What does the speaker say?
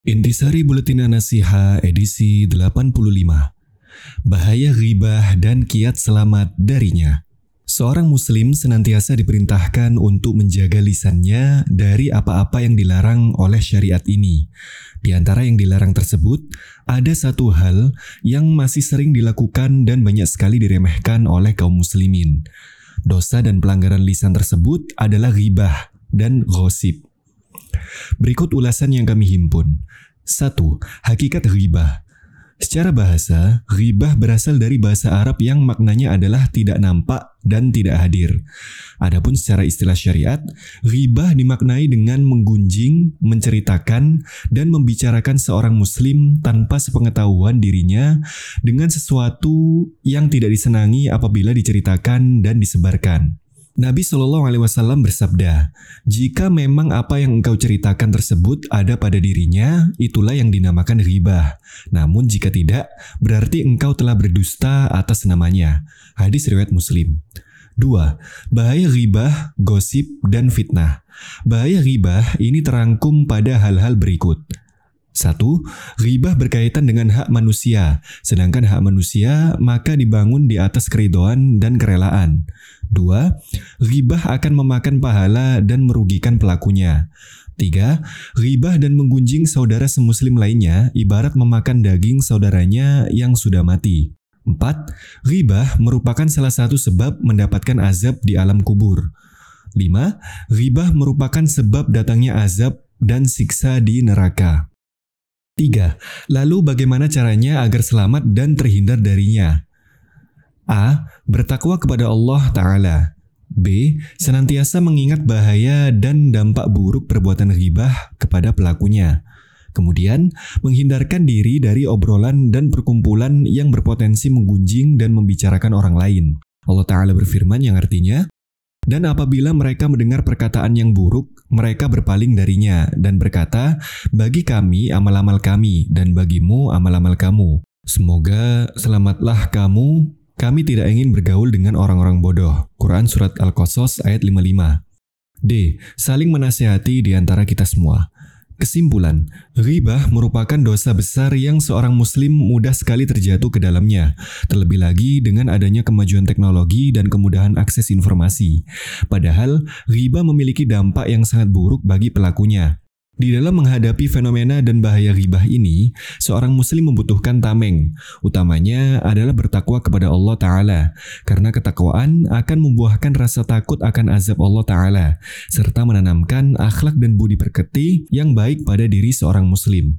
Intisari Buletin Nasiha edisi 85 Bahaya ghibah dan kiat selamat darinya Seorang muslim senantiasa diperintahkan untuk menjaga lisannya dari apa-apa yang dilarang oleh syariat ini. Di antara yang dilarang tersebut, ada satu hal yang masih sering dilakukan dan banyak sekali diremehkan oleh kaum muslimin. Dosa dan pelanggaran lisan tersebut adalah ghibah dan gosip. Berikut ulasan yang kami himpun. 1. Hakikat ghibah. Secara bahasa, ghibah berasal dari bahasa Arab yang maknanya adalah tidak nampak dan tidak hadir. Adapun secara istilah syariat, ghibah dimaknai dengan menggunjing, menceritakan, dan membicarakan seorang muslim tanpa sepengetahuan dirinya dengan sesuatu yang tidak disenangi apabila diceritakan dan disebarkan. Nabi Shallallahu Alaihi Wasallam bersabda, jika memang apa yang engkau ceritakan tersebut ada pada dirinya, itulah yang dinamakan ghibah. Namun jika tidak, berarti engkau telah berdusta atas namanya. Hadis riwayat Muslim. 2. Bahaya ghibah, gosip, dan fitnah. Bahaya ghibah ini terangkum pada hal-hal berikut. Satu, ghibah berkaitan dengan hak manusia, sedangkan hak manusia maka dibangun di atas keridoan dan kerelaan. Dua, ghibah akan memakan pahala dan merugikan pelakunya. Tiga, ghibah dan menggunjing saudara semuslim lainnya ibarat memakan daging saudaranya yang sudah mati. Empat, ghibah merupakan salah satu sebab mendapatkan azab di alam kubur. Lima, ghibah merupakan sebab datangnya azab dan siksa di neraka. Tiga, lalu bagaimana caranya agar selamat dan terhindar darinya? A. Bertakwa kepada Allah Ta'ala B. Senantiasa mengingat bahaya dan dampak buruk perbuatan ghibah kepada pelakunya. Kemudian, menghindarkan diri dari obrolan dan perkumpulan yang berpotensi menggunjing dan membicarakan orang lain. Allah Ta'ala berfirman yang artinya, dan apabila mereka mendengar perkataan yang buruk, mereka berpaling darinya dan berkata, "Bagi kami amal-amal kami, dan bagimu amal-amal kamu. Semoga selamatlah kamu kami tidak ingin bergaul dengan orang-orang bodoh. Quran Surat Al-Qasas ayat 55. D. Saling menasihati di antara kita semua. Kesimpulan, ghibah merupakan dosa besar yang seorang muslim mudah sekali terjatuh ke dalamnya, terlebih lagi dengan adanya kemajuan teknologi dan kemudahan akses informasi. Padahal, ghibah memiliki dampak yang sangat buruk bagi pelakunya. Di dalam menghadapi fenomena dan bahaya ghibah ini, seorang muslim membutuhkan tameng. Utamanya adalah bertakwa kepada Allah Ta'ala, karena ketakwaan akan membuahkan rasa takut akan azab Allah Ta'ala, serta menanamkan akhlak dan budi perketi yang baik pada diri seorang muslim.